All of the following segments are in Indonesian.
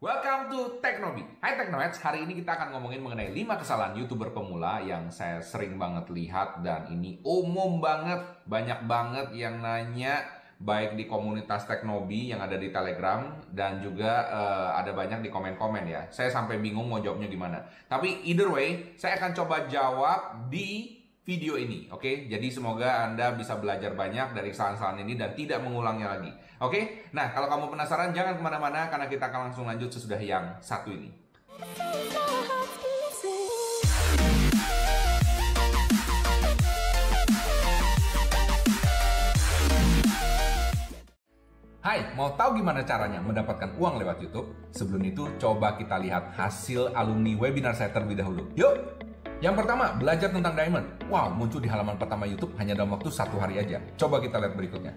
Welcome to Teknobi. Hai Teknoheads, hari ini kita akan ngomongin mengenai 5 kesalahan YouTuber pemula yang saya sering banget lihat dan ini umum banget, banyak banget yang nanya baik di komunitas Teknobi yang ada di Telegram dan juga uh, ada banyak di komen-komen ya. Saya sampai bingung mau jawabnya gimana. Tapi either way, saya akan coba jawab di video ini, oke? Okay? Jadi semoga Anda bisa belajar banyak dari kesalahan-kesalahan ini dan tidak mengulangnya lagi, oke? Okay? Nah, kalau kamu penasaran jangan ke mana-mana karena kita akan langsung lanjut sesudah yang satu ini. Hai, mau tahu gimana caranya mendapatkan uang lewat YouTube? Sebelum itu, coba kita lihat hasil alumni webinar saya terlebih dahulu. Yuk! Yang pertama, belajar tentang diamond. Wow, muncul di halaman pertama YouTube hanya dalam waktu satu hari aja. Coba kita lihat berikutnya.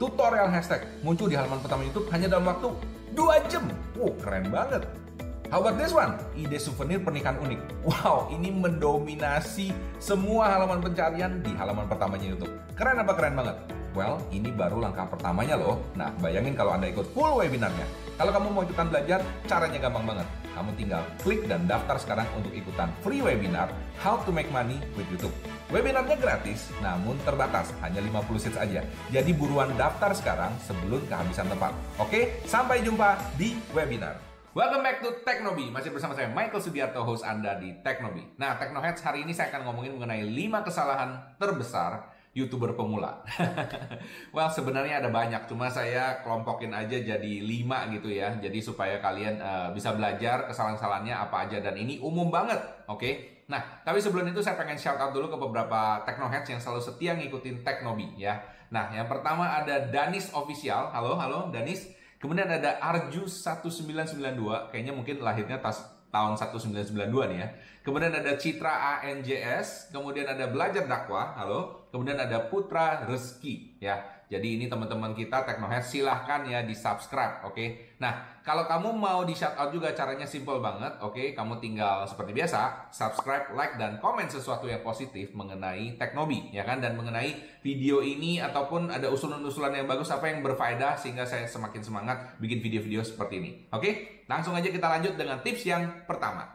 Tutorial hashtag muncul di halaman pertama YouTube hanya dalam waktu dua jam. Wow, keren banget. How about this one? Ide souvenir pernikahan unik. Wow, ini mendominasi semua halaman pencarian di halaman pertamanya YouTube. Keren apa keren banget? Well, ini baru langkah pertamanya loh. Nah, bayangin kalau Anda ikut full webinarnya. Kalau kamu mau ikutan belajar, caranya gampang banget. Kamu tinggal klik dan daftar sekarang untuk ikutan free webinar How to Make Money with YouTube. Webinarnya gratis, namun terbatas, hanya 50 seats aja. Jadi buruan daftar sekarang sebelum kehabisan tempat. Oke, sampai jumpa di webinar. Welcome back to Teknobi. Masih bersama saya Michael Sugiarto, host Anda di Teknobi. Nah, Teknoheads hari ini saya akan ngomongin mengenai 5 kesalahan terbesar youtuber pemula. well sebenarnya ada banyak, cuma saya kelompokin aja jadi lima gitu ya. Jadi supaya kalian uh, bisa belajar kesalahan-kesalahannya apa aja dan ini umum banget, oke? Okay? Nah, tapi sebelum itu saya pengen shout out dulu ke beberapa Technoheads yang selalu setia ngikutin Teknobi ya. Nah, yang pertama ada Danis Official. Halo, halo Danis. Kemudian ada Arju 1992, kayaknya mungkin lahirnya tas tahun 1992 nih ya. Kemudian ada Citra ANJS, kemudian ada Belajar Dakwah, halo. Kemudian ada Putra Reski ya. Jadi ini teman-teman kita Teknohead silahkan ya di subscribe, oke? Okay? Nah kalau kamu mau di shout out juga caranya simple banget, oke? Okay? Kamu tinggal seperti biasa subscribe, like dan komen sesuatu yang positif mengenai Teknobi, ya kan? Dan mengenai video ini ataupun ada usulan-usulan yang bagus apa yang berfaedah sehingga saya semakin semangat bikin video-video seperti ini, oke? Okay? Langsung aja kita lanjut dengan tips yang pertama.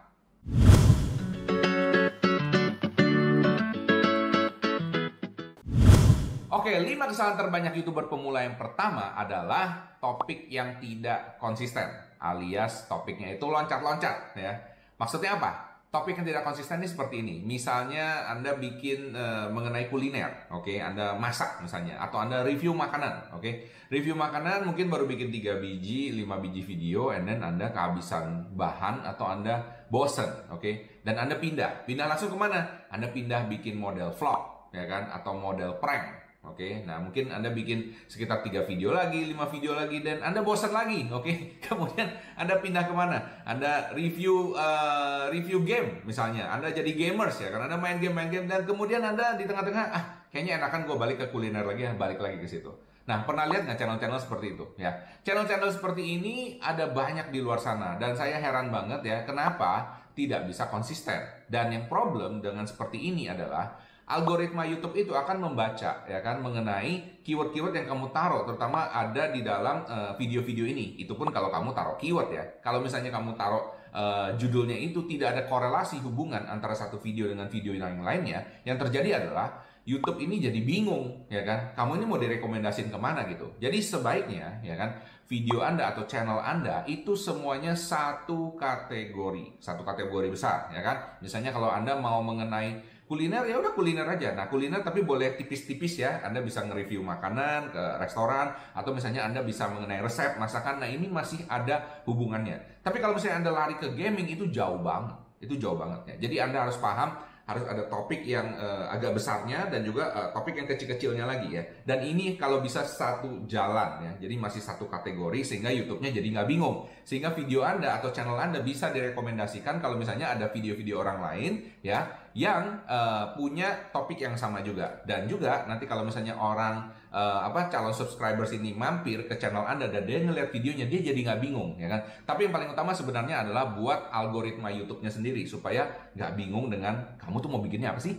Oke, lima kesalahan terbanyak YouTuber pemula yang pertama adalah topik yang tidak konsisten, alias topiknya itu loncat-loncat ya. Maksudnya apa? Topik yang tidak konsisten ini seperti ini. Misalnya Anda bikin uh, mengenai kuliner, oke, okay? Anda masak misalnya atau Anda review makanan, oke. Okay? Review makanan mungkin baru bikin 3 biji, 5 biji video and then Anda kehabisan bahan atau Anda bosen, oke. Okay? Dan Anda pindah. Pindah langsung ke mana? Anda pindah bikin model vlog, ya kan? Atau model prank, Oke, okay? nah mungkin Anda bikin sekitar tiga video lagi, lima video lagi, dan Anda bosan lagi, oke? Okay? Kemudian Anda pindah ke mana? Anda review uh, review game misalnya, Anda jadi gamers ya, karena Anda main game, main game, dan kemudian Anda di tengah-tengah, ah kayaknya enakan gue balik ke kuliner lagi, ya, balik lagi ke situ. Nah, pernah lihat nggak channel-channel seperti itu? Ya, channel-channel seperti ini ada banyak di luar sana, dan saya heran banget ya, kenapa tidak bisa konsisten? Dan yang problem dengan seperti ini adalah algoritma YouTube itu akan membaca ya kan mengenai keyword-keyword yang kamu taruh terutama ada di dalam eh, video-video uh, ini. Itu pun kalau kamu taruh keyword ya. Kalau misalnya kamu taruh uh, judulnya itu tidak ada korelasi hubungan antara satu video dengan video yang lainnya, yang terjadi adalah YouTube ini jadi bingung, ya kan? Kamu ini mau direkomendasiin ke mana gitu? Jadi sebaiknya, ya kan, video Anda atau channel Anda itu semuanya satu kategori, satu kategori besar, ya kan? Misalnya kalau Anda mau mengenai kuliner ya udah kuliner aja. Nah kuliner tapi boleh tipis-tipis ya. Anda bisa nge-review makanan ke restoran atau misalnya Anda bisa mengenai resep masakan. Nah ini masih ada hubungannya. Tapi kalau misalnya Anda lari ke gaming itu jauh banget. Itu jauh banget ya. Jadi Anda harus paham harus ada topik yang uh, agak besarnya dan juga uh, topik yang kecil-kecilnya lagi ya. Dan ini kalau bisa satu jalan ya, jadi masih satu kategori sehingga YouTube-nya jadi nggak bingung. Sehingga video Anda atau channel Anda bisa direkomendasikan kalau misalnya ada video-video orang lain ya yang uh, punya topik yang sama juga. Dan juga nanti kalau misalnya orang uh, apa calon subscribers ini mampir ke channel Anda dan dia ngeliat videonya, dia jadi nggak bingung ya kan. Tapi yang paling utama sebenarnya adalah buat algoritma YouTube-nya sendiri supaya nggak bingung dengan kamu tuh mau bikinnya apa sih?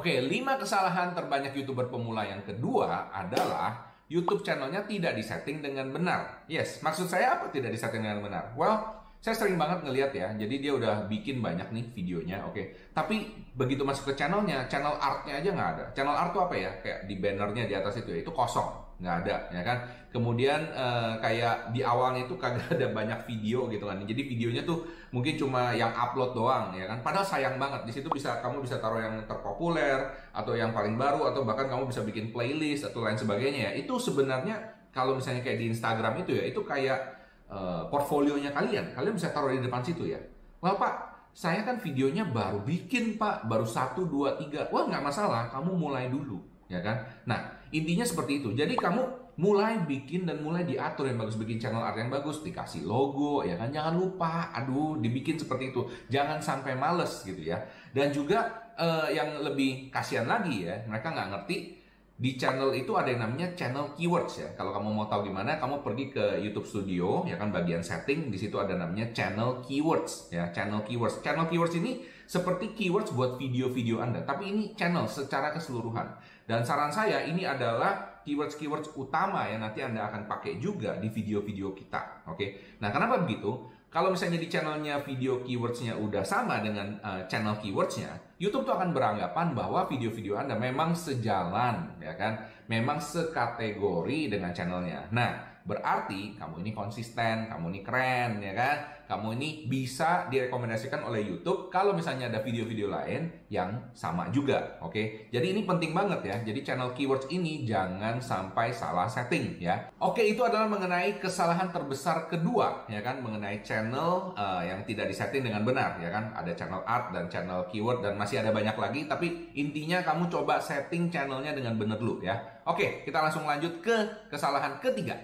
Oke, 5 kesalahan terbanyak YouTuber pemula yang kedua adalah YouTube channelnya tidak disetting dengan benar. Yes, maksud saya apa tidak disetting dengan benar? Well, saya sering banget ngeliat ya, jadi dia udah bikin banyak nih videonya, oke. Okay. Tapi begitu masuk ke channelnya, channel artnya aja nggak ada. Channel art tuh apa ya? Kayak di bannernya di atas itu ya, itu kosong, nggak ada, ya kan. Kemudian eh, kayak di awalnya itu kagak ada banyak video gitu kan. Jadi videonya tuh mungkin cuma yang upload doang, ya kan. Padahal sayang banget, di situ bisa kamu bisa taruh yang terpopuler atau yang paling baru atau bahkan kamu bisa bikin playlist atau lain sebagainya ya. Itu sebenarnya kalau misalnya kayak di Instagram itu ya, itu kayak uh, portfolionya kalian. Kalian bisa taruh di depan situ ya. Wah Pak, saya kan videonya baru bikin Pak, baru satu, dua, tiga. Wah nggak masalah, kamu mulai dulu, ya kan? Nah intinya seperti itu. Jadi kamu mulai bikin dan mulai diatur yang bagus bikin channel art yang bagus dikasih logo ya kan jangan lupa aduh dibikin seperti itu jangan sampai males gitu ya dan juga uh, yang lebih kasihan lagi ya mereka nggak ngerti di channel itu ada yang namanya channel keywords ya. Kalau kamu mau tahu gimana, kamu pergi ke YouTube Studio, ya kan bagian setting, di situ ada namanya channel keywords ya, channel keywords. Channel keywords ini seperti keywords buat video-video Anda, tapi ini channel secara keseluruhan. Dan saran saya ini adalah keywords-keywords utama yang nanti Anda akan pakai juga di video-video kita. Oke. Nah, kenapa begitu? Kalau misalnya di channelnya video keywordsnya udah sama dengan uh, channel keywordsnya, YouTube tuh akan beranggapan bahwa video-video Anda memang sejalan, ya kan? Memang sekategori dengan channelnya. Nah, berarti kamu ini konsisten, kamu ini keren, ya kan? Kamu ini bisa direkomendasikan oleh YouTube kalau misalnya ada video-video lain yang sama juga, oke? Okay? Jadi ini penting banget ya. Jadi channel keywords ini jangan sampai salah setting ya. Oke, okay, itu adalah mengenai kesalahan terbesar kedua ya kan mengenai channel uh, yang tidak disetting dengan benar ya kan. Ada channel art dan channel keyword dan masih ada banyak lagi tapi intinya kamu coba setting channelnya dengan benar dulu ya. Oke, okay, kita langsung lanjut ke kesalahan ketiga.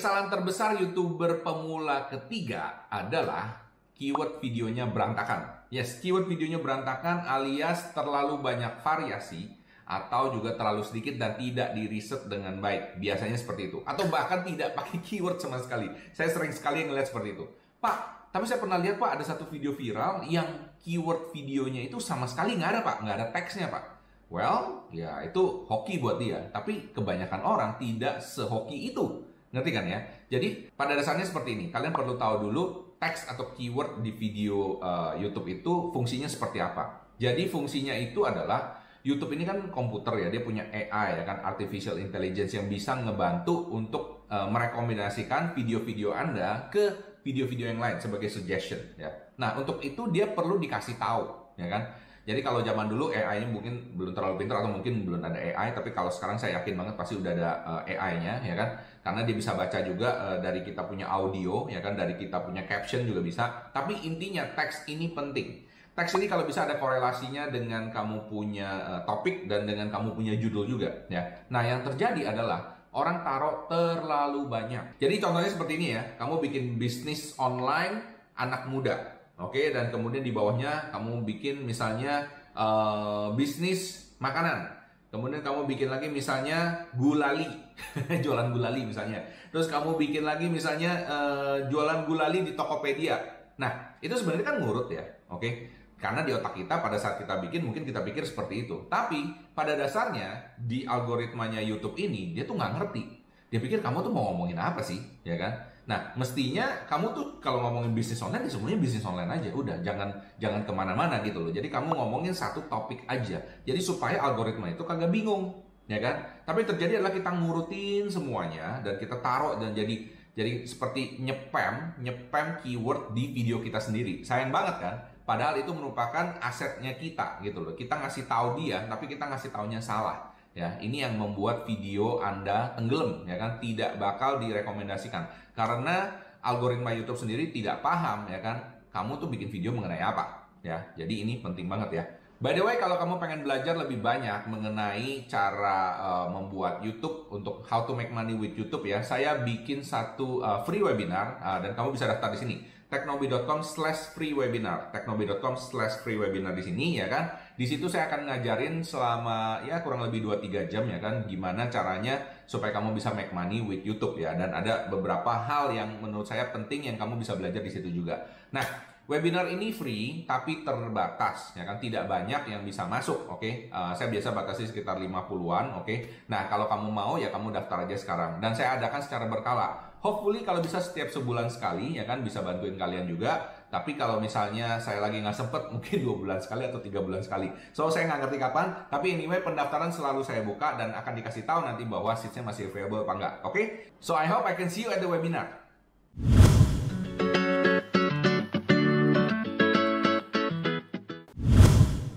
Kesalahan terbesar YouTuber pemula ketiga adalah keyword videonya berantakan. Yes, keyword videonya berantakan alias terlalu banyak variasi atau juga terlalu sedikit dan tidak di riset dengan baik. Biasanya seperti itu. Atau bahkan tidak pakai keyword sama sekali. Saya sering sekali ngeliat seperti itu. Pak, tapi saya pernah lihat Pak ada satu video viral yang keyword videonya itu sama sekali nggak ada Pak, nggak ada teksnya Pak. Well, ya itu hoki buat dia. Tapi kebanyakan orang tidak sehoki itu. Ngerti kan ya? Jadi pada dasarnya seperti ini. Kalian perlu tahu dulu teks atau keyword di video uh, YouTube itu fungsinya seperti apa. Jadi fungsinya itu adalah YouTube ini kan komputer ya, dia punya AI ya kan, artificial intelligence yang bisa ngebantu untuk uh, merekomendasikan video-video Anda ke video-video yang lain sebagai suggestion ya. Nah, untuk itu dia perlu dikasih tahu ya kan. Jadi kalau zaman dulu AI-nya mungkin belum terlalu pintar atau mungkin belum ada AI, tapi kalau sekarang saya yakin banget pasti udah ada uh, eh, AI-nya ya kan? Karena dia bisa baca juga uh, dari kita punya audio ya kan? Dari kita punya caption juga bisa. Tapi intinya teks ini penting. Teks ini kalau bisa ada korelasinya dengan kamu punya uh, topik dan dengan kamu punya judul juga ya. Nah yang terjadi adalah orang taruh terlalu banyak. Jadi contohnya seperti ini ya. Kamu bikin bisnis online anak muda oke dan kemudian di bawahnya kamu bikin misalnya uh, bisnis makanan Kemudian kamu bikin lagi misalnya gulali, jualan gulali misalnya. Terus kamu bikin lagi misalnya uh, jualan gulali di Tokopedia. Nah, itu sebenarnya kan ngurut ya, oke? Karena di otak kita pada saat kita bikin mungkin kita pikir seperti itu. Tapi pada dasarnya di algoritmanya YouTube ini dia tuh nggak ngerti. Dia pikir kamu tuh mau ngomongin apa sih, ya kan? Nah, mestinya kamu tuh kalau ngomongin bisnis online, ya semuanya bisnis online aja. Udah, jangan jangan ke mana-mana gitu loh. Jadi kamu ngomongin satu topik aja. Jadi supaya algoritma itu kagak bingung, ya kan? Tapi terjadi adalah kita ngurutin semuanya dan kita taruh dan jadi jadi seperti nyepam, nyepam keyword di video kita sendiri. Sayang banget kan? Padahal itu merupakan asetnya kita gitu loh. Kita ngasih tahu dia, tapi kita ngasih taunya salah ya ini yang membuat video anda tenggelam ya kan? Tidak bakal direkomendasikan. Karena algoritma YouTube sendiri tidak paham ya kan? Kamu tuh bikin video mengenai apa ya? Jadi ini penting banget ya. By the way, kalau kamu pengen belajar lebih banyak mengenai cara uh, membuat YouTube untuk how to make money with YouTube ya, saya bikin satu uh, free webinar uh, dan kamu bisa daftar di sini. Teknobi.com slash free webinar. Teknobi.com slash free webinar di sini ya kan di situ saya akan ngajarin selama ya kurang lebih 2-3 jam ya kan gimana caranya supaya kamu bisa make money with YouTube ya. Dan ada beberapa hal yang menurut saya penting yang kamu bisa belajar di situ juga. Nah Webinar ini free tapi terbatas ya kan. Tidak banyak yang bisa masuk oke? Okay? uh, saya biasa batasi sekitar 50-an oke? Okay? nah kalau kamu mau ya kamu daftar aja sekarang. Dan saya adakan secara berkala. Hopefully kalau bisa setiap sebulan sekali ya kan bisa bantuin kalian juga tapi kalau misalnya saya lagi nggak sempet mungkin dua bulan sekali atau tiga bulan sekali so saya nggak ngerti kapan tapi anyway pendaftaran selalu saya buka dan akan dikasih tahu nanti bahwa seatnya masih available apa enggak oke okay? so I hope I can see you at the webinar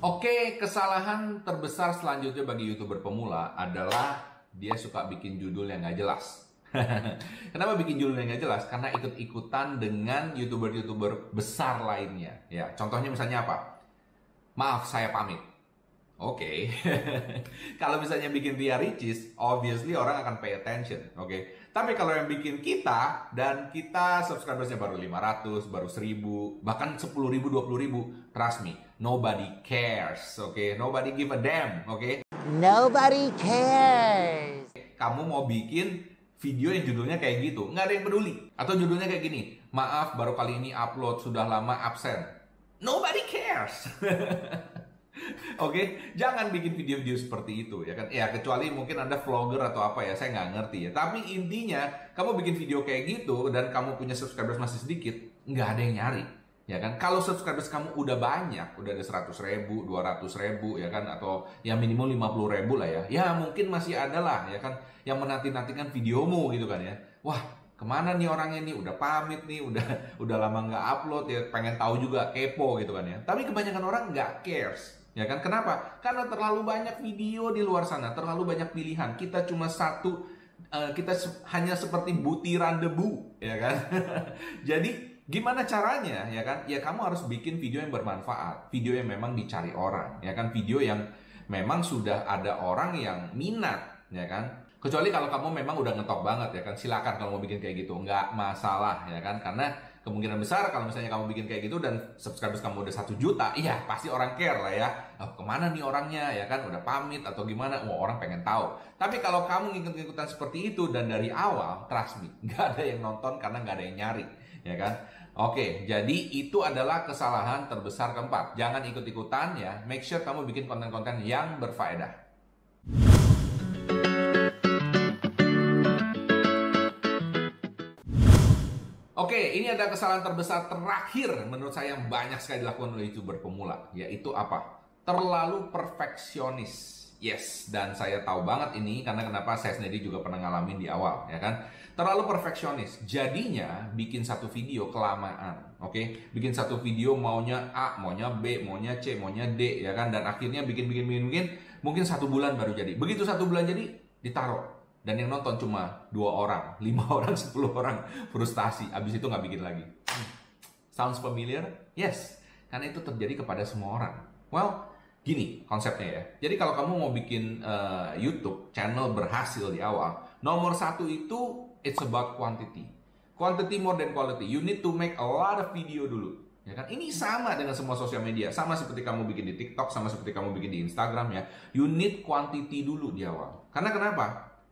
Oke, kesalahan terbesar selanjutnya bagi youtuber pemula adalah dia suka bikin judul yang nggak jelas. Kenapa bikin judul yang nggak jelas? Karena ikut-ikutan dengan youtuber-youtuber besar lainnya. Ya, contohnya misalnya apa? Maaf, saya pamit. Oke, okay. kalau misalnya bikin Ria Ricis, obviously orang akan pay attention, oke. Okay? Tapi kalau yang bikin kita dan kita subscribersnya baru 500, baru 1000, bahkan 10 ribu, 20 ribu, trust me, nobody cares, oke. Okay? Nobody give a damn, oke. Okay? Nobody cares. Kamu mau bikin video yang judulnya kayak gitu, nggak ada yang peduli. Atau judulnya kayak gini, maaf baru kali ini upload, sudah lama absen. Nobody cares. Oke, okay? jangan bikin video-video seperti itu ya kan? Ya kecuali mungkin anda vlogger atau apa ya, saya nggak ngerti ya. Tapi intinya kamu bikin video kayak gitu dan kamu punya subscribers masih sedikit, nggak ada yang nyari ya kan kalau subscribers kamu udah banyak udah ada 100 ribu 200 ribu ya kan atau yang minimum 50 ribu lah ya ya mungkin masih ada lah ya kan yang menanti-nantikan videomu gitu kan ya wah ke mana nih orangnya nih udah pamit nih udah udah lama nggak upload ya pengen tahu juga kepo gitu kan ya tapi kebanyakan orang nggak cares Ya kan? Kenapa? Karena terlalu banyak video di luar sana, terlalu banyak pilihan. Kita cuma satu, uh, kita hanya seperti butiran debu, ya kan? Jadi gimana caranya, ya kan? Ya kamu harus bikin video yang bermanfaat, video yang memang dicari orang, ya kan? Video yang memang sudah ada orang yang minat, ya kan? Kecuali kalau kamu memang udah ngetop banget, ya kan? Silakan kalau mau bikin kayak gitu, nggak masalah, ya kan? Karena kemungkinan besar kalau misalnya kamu bikin kayak gitu dan subscribers kamu udah satu juta, iya pasti orang care lah ya. Oh, ke mana nih orangnya ya kan? Udah pamit atau gimana? Wah orang pengen tahu. Tapi kalau kamu ngikut-ngikutan seperti itu dan dari awal, trust me, nggak ada yang nonton karena nggak ada yang nyari, ya kan? Oke, jadi itu adalah kesalahan terbesar keempat. Jangan ikut-ikutan ya. Make sure kamu bikin konten-konten yang berfaedah. Oke, ini ada kesalahan terbesar terakhir menurut saya yang banyak sekali dilakukan oleh youtuber pemula, yaitu apa? Terlalu perfeksionis. Yes, dan saya tahu banget ini karena kenapa saya sendiri juga pernah ngalamin di awal, ya kan? Terlalu perfeksionis. Jadinya bikin satu video kelamaan, oke? Okay? Bikin satu video maunya A, maunya B, maunya C, maunya D, ya kan? Dan akhirnya bikin bikin bikin bikin mungkin satu bulan baru jadi. Begitu satu bulan jadi, ditaruh dan yang nonton cuma dua orang, lima orang, sepuluh orang, frustasi. Abis itu nggak bikin lagi. Hmm. Sounds familiar? Yes, karena itu terjadi kepada semua orang. Well, gini konsepnya ya. Jadi kalau kamu mau bikin uh, YouTube channel berhasil di awal, nomor satu itu it's about quantity. Quantity more than quality. You need to make a lot of video dulu. Ya kan? Ini sama dengan semua sosial media, sama seperti kamu bikin di TikTok, sama seperti kamu bikin di Instagram ya. You need quantity dulu di awal. Karena kenapa?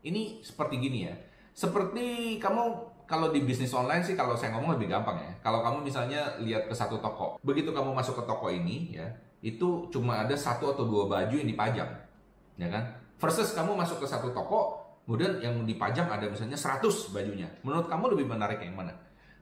Ini seperti gini ya. Seperti kamu kalau di bisnis online sih kalau saya ngomong lebih gampang ya. Kalau kamu misalnya lihat ke satu toko, begitu kamu masuk ke toko ini ya, itu cuma ada satu atau dua baju yang dipajang. Ya kan? Versus kamu masuk ke satu toko, kemudian yang dipajang ada misalnya 100 bajunya. Menurut kamu lebih menarik yang mana?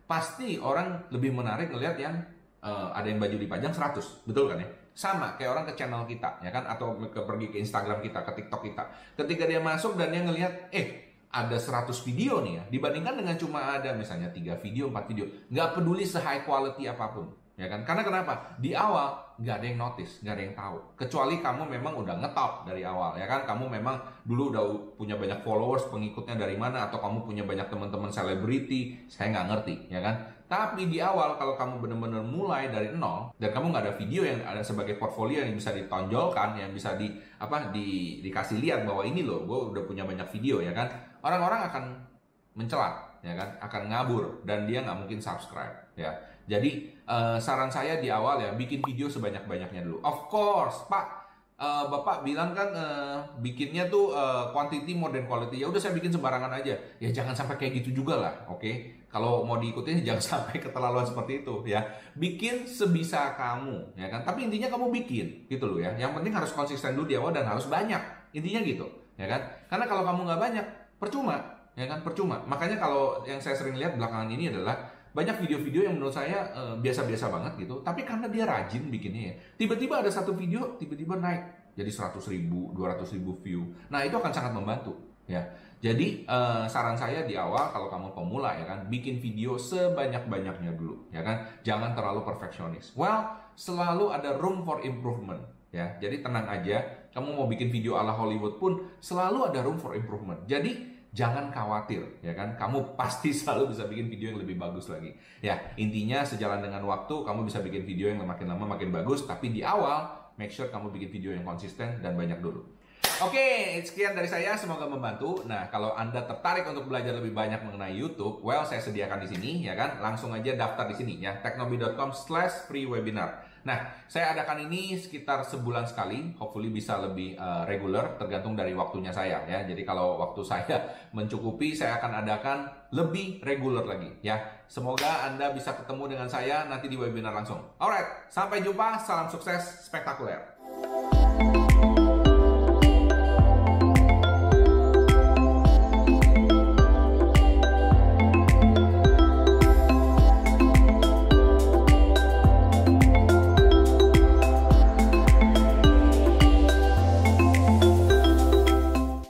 Pasti orang lebih menarik ngelihat yang uh, ada yang baju dipajang 100, betul kan ya? Sama kayak orang ke channel kita, ya kan? Atau ke pergi ke Instagram kita, ke TikTok kita. Ketika dia masuk dan dia ngelihat, eh ada 100 video nih ya, dibandingkan dengan cuma ada misalnya 3 video, 4 video. Nggak peduli se-high quality apa pun ya kan? Karena kenapa? Di awal nggak ada yang notice, nggak ada yang tahu. Kecuali kamu memang udah ngetop dari awal, ya kan? Kamu memang dulu udah punya banyak followers, pengikutnya dari mana, atau kamu punya banyak teman-teman selebriti, saya nggak ngerti, ya kan? Tapi di awal kalau kamu benar-benar mulai dari nol dan kamu nggak ada video yang ada sebagai portfolio yang bisa ditonjolkan, yang bisa di apa di dikasih lihat bahwa ini loh, gue udah punya banyak video ya kan? Orang-orang akan mencela, ya kan? Akan ngabur dan dia nggak mungkin subscribe, ya Jadi uh, saran saya di awal ya bikin video sebanyak-banyaknya dulu. Of course, Pak. Uh, Bapak bilang kan uh, bikinnya tuh uh, quantity more than quality. Ya udah saya bikin sembarangan aja. Ya jangan sampai kayak gitu juga lah, oke? Okay? Kalau mau diikutin jangan sampai keterlaluan seperti itu ya. Bikin sebisa kamu, ya kan? Tapi intinya kamu bikin, gitu loh ya. Yang penting harus konsisten dulu di awal dan harus banyak. Intinya gitu, ya kan? Karena kalau kamu nggak banyak, percuma, ya kan? Percuma. Makanya kalau yang saya sering lihat belakangan ini adalah banyak video-video yang menurut saya biasa-biasa uh, banget gitu. Tapi karena dia rajin bikinnya ya tiba-tiba ada satu video tiba-tiba naik jadi 100 ribu 200 ribu view. Nah itu akan sangat membantu ya. Jadi uh, saran saya di awal kalau kamu pemula ya kan bikin video sebanyak-banyaknya dulu ya kan. Jangan terlalu perfeksionis. Well selalu ada room for improvement ya. Jadi tenang aja kamu mau bikin video ala Hollywood pun selalu ada room for improvement. Jadi jangan khawatir ya kan kamu pasti selalu bisa bikin video yang lebih bagus lagi ya intinya sejalan dengan waktu kamu bisa bikin video yang makin lama makin bagus tapi di awal make sure kamu bikin video yang konsisten dan banyak dulu Oke, sekian dari saya. Semoga membantu. Nah, kalau Anda tertarik untuk belajar lebih banyak mengenai YouTube, well, saya sediakan di sini, ya kan? Langsung aja daftar di sini, ya. teknobi.com slash free webinar. Nah, saya adakan ini sekitar sebulan sekali, hopefully bisa lebih uh, regular, tergantung dari waktunya saya, ya. Jadi kalau waktu saya mencukupi, saya akan adakan lebih regular lagi, ya. Semoga Anda bisa ketemu dengan saya nanti di webinar langsung. Alright, sampai jumpa. Salam sukses spektakuler.